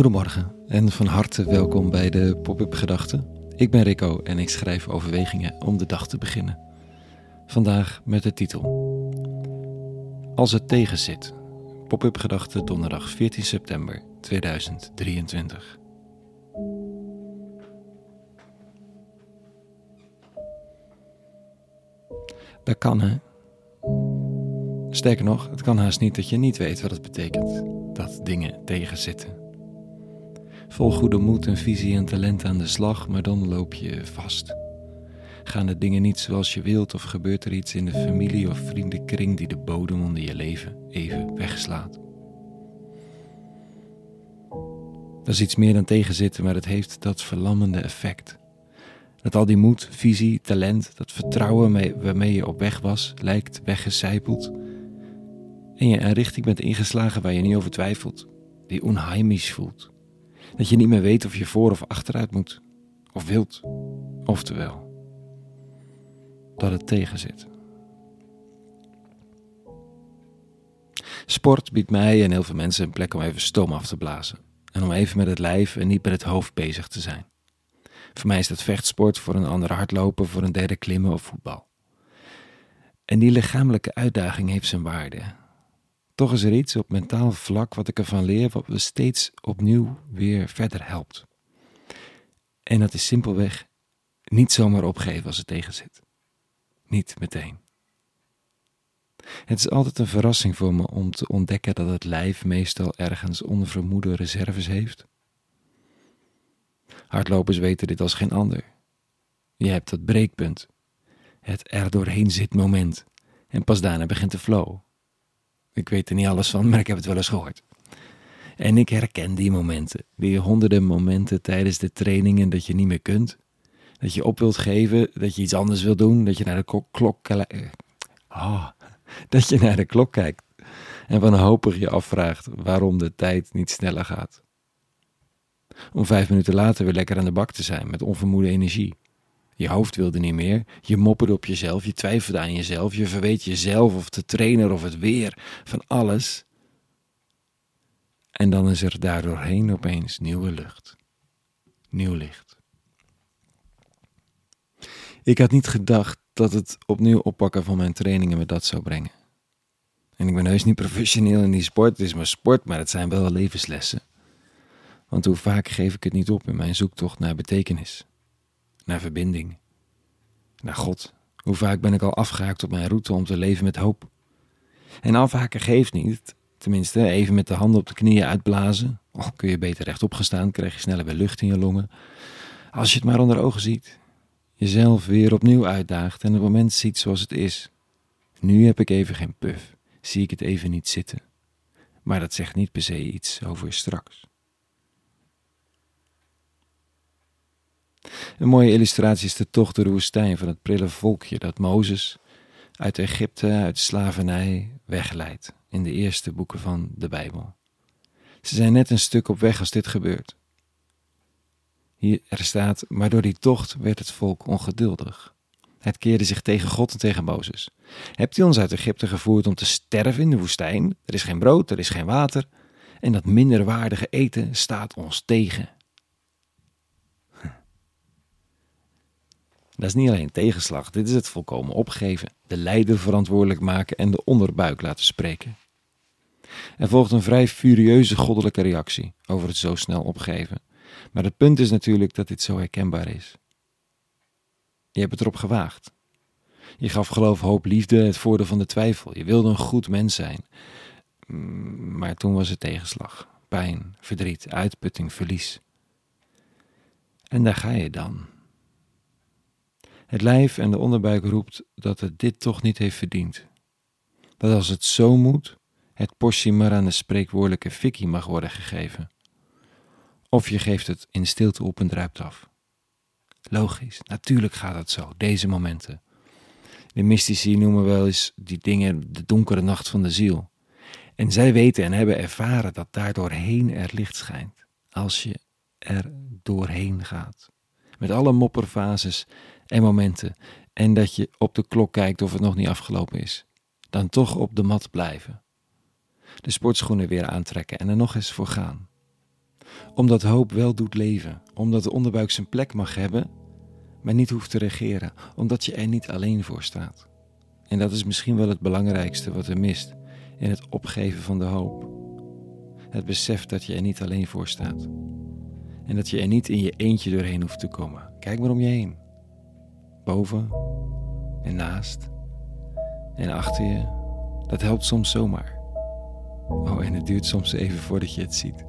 Goedemorgen en van harte welkom bij de Pop-up Gedachten. Ik ben Rico en ik schrijf overwegingen om de dag te beginnen. Vandaag met de titel Als het tegenzit. Pop-up Gedachten donderdag 14 september 2023. Dat kan hè. Sterker nog, het kan haast niet dat je niet weet wat het betekent dat dingen tegenzitten. Vol goede moed en visie en talent aan de slag, maar dan loop je vast. Gaan de dingen niet zoals je wilt of gebeurt er iets in de familie of vriendenkring die de bodem onder je leven even wegslaat? Dat is iets meer dan tegenzitten, maar het heeft dat verlammende effect. Dat al die moed, visie, talent, dat vertrouwen waarmee je op weg was, lijkt weggecijpeld. En je een richting bent ingeslagen waar je niet over twijfelt, die onheimisch voelt. Dat je niet meer weet of je voor of achteruit moet, of wilt, oftewel, dat het tegenzit. Sport biedt mij en heel veel mensen een plek om even stoom af te blazen. En om even met het lijf en niet met het hoofd bezig te zijn. Voor mij is dat vechtsport, voor een ander hardlopen, voor een derde klimmen of voetbal. En die lichamelijke uitdaging heeft zijn waarde. Toch is er iets op mentaal vlak wat ik ervan leer, wat me steeds opnieuw weer verder helpt. En dat is simpelweg niet zomaar opgeven als het tegenzit. Niet meteen. Het is altijd een verrassing voor me om te ontdekken dat het lijf meestal ergens onvermoede reserves heeft. Hardlopers weten dit als geen ander. Je hebt dat breekpunt, het er doorheen zit moment, en pas daarna begint de flow. Ik weet er niet alles van, maar ik heb het wel eens gehoord. En ik herken die momenten, die honderden momenten tijdens de trainingen dat je niet meer kunt. Dat je op wilt geven, dat je iets anders wilt doen, dat je naar de klok, oh, dat je naar de klok kijkt en wanhopig je afvraagt waarom de tijd niet sneller gaat. Om vijf minuten later weer lekker aan de bak te zijn met onvermoede energie. Je hoofd wilde niet meer. Je mopperde op jezelf. Je twijfelde aan jezelf. Je verweet jezelf of de trainer of het weer. Van alles. En dan is er daardoorheen opeens nieuwe lucht. Nieuw licht. Ik had niet gedacht dat het opnieuw oppakken van mijn trainingen me dat zou brengen. En ik ben heus niet professioneel in die sport. Het is maar sport, maar het zijn wel levenslessen. Want hoe vaak geef ik het niet op in mijn zoektocht naar betekenis? Naar verbinding, naar God. Hoe vaak ben ik al afgehaakt op mijn route om te leven met hoop? En afhaken geeft niet, tenminste even met de handen op de knieën uitblazen. Oh, kun je beter rechtop gestaan, krijg je sneller weer lucht in je longen. Als je het maar onder ogen ziet, jezelf weer opnieuw uitdaagt en het moment ziet zoals het is. Nu heb ik even geen puf, zie ik het even niet zitten. Maar dat zegt niet per se iets over straks. Een mooie illustratie is de tocht door de woestijn van het prille volkje dat Mozes uit Egypte, uit slavernij, wegleidt in de eerste boeken van de Bijbel. Ze zijn net een stuk op weg als dit gebeurt. Hier er staat, maar door die tocht werd het volk ongeduldig. Het keerde zich tegen God en tegen Mozes. Hebt u ons uit Egypte gevoerd om te sterven in de woestijn? Er is geen brood, er is geen water. En dat minderwaardige eten staat ons tegen. Dat is niet alleen tegenslag, dit is het volkomen opgeven, de leider verantwoordelijk maken en de onderbuik laten spreken. Er volgt een vrij furieuze goddelijke reactie over het zo snel opgeven. Maar het punt is natuurlijk dat dit zo herkenbaar is. Je hebt het erop gewaagd. Je gaf geloof, hoop, liefde, het voordeel van de twijfel. Je wilde een goed mens zijn. Mm, maar toen was het tegenslag, pijn, verdriet, uitputting, verlies. En daar ga je dan, het lijf en de onderbuik roept dat het dit toch niet heeft verdiend. Dat als het zo moet, het portie maar aan de spreekwoordelijke fikkie mag worden gegeven. Of je geeft het in stilte op en druipt af. Logisch, natuurlijk gaat het zo, deze momenten. De mystici noemen wel eens die dingen de donkere nacht van de ziel. En zij weten en hebben ervaren dat daar doorheen er licht schijnt, als je er doorheen gaat. Met alle mopperfases en momenten. En dat je op de klok kijkt of het nog niet afgelopen is. Dan toch op de mat blijven. De sportschoenen weer aantrekken en er nog eens voor gaan. Omdat hoop wel doet leven, omdat de onderbuik zijn plek mag hebben, maar niet hoeft te regeren, omdat je er niet alleen voor staat. En dat is misschien wel het belangrijkste wat er mist in het opgeven van de hoop. Het besef dat je er niet alleen voor staat. En dat je er niet in je eentje doorheen hoeft te komen. Kijk maar om je heen. Boven en naast en achter je. Dat helpt soms zomaar. Oh, en het duurt soms even voordat je het ziet.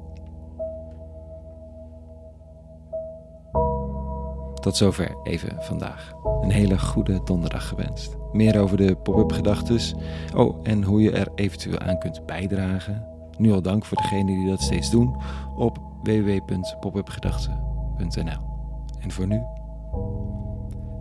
Tot zover even vandaag. Een hele goede donderdag gewenst. Meer over de pop-up gedachtes. Oh, en hoe je er eventueel aan kunt bijdragen. Nu al dank voor degenen die dat steeds doen op www.popupgedachten.nl. En voor nu,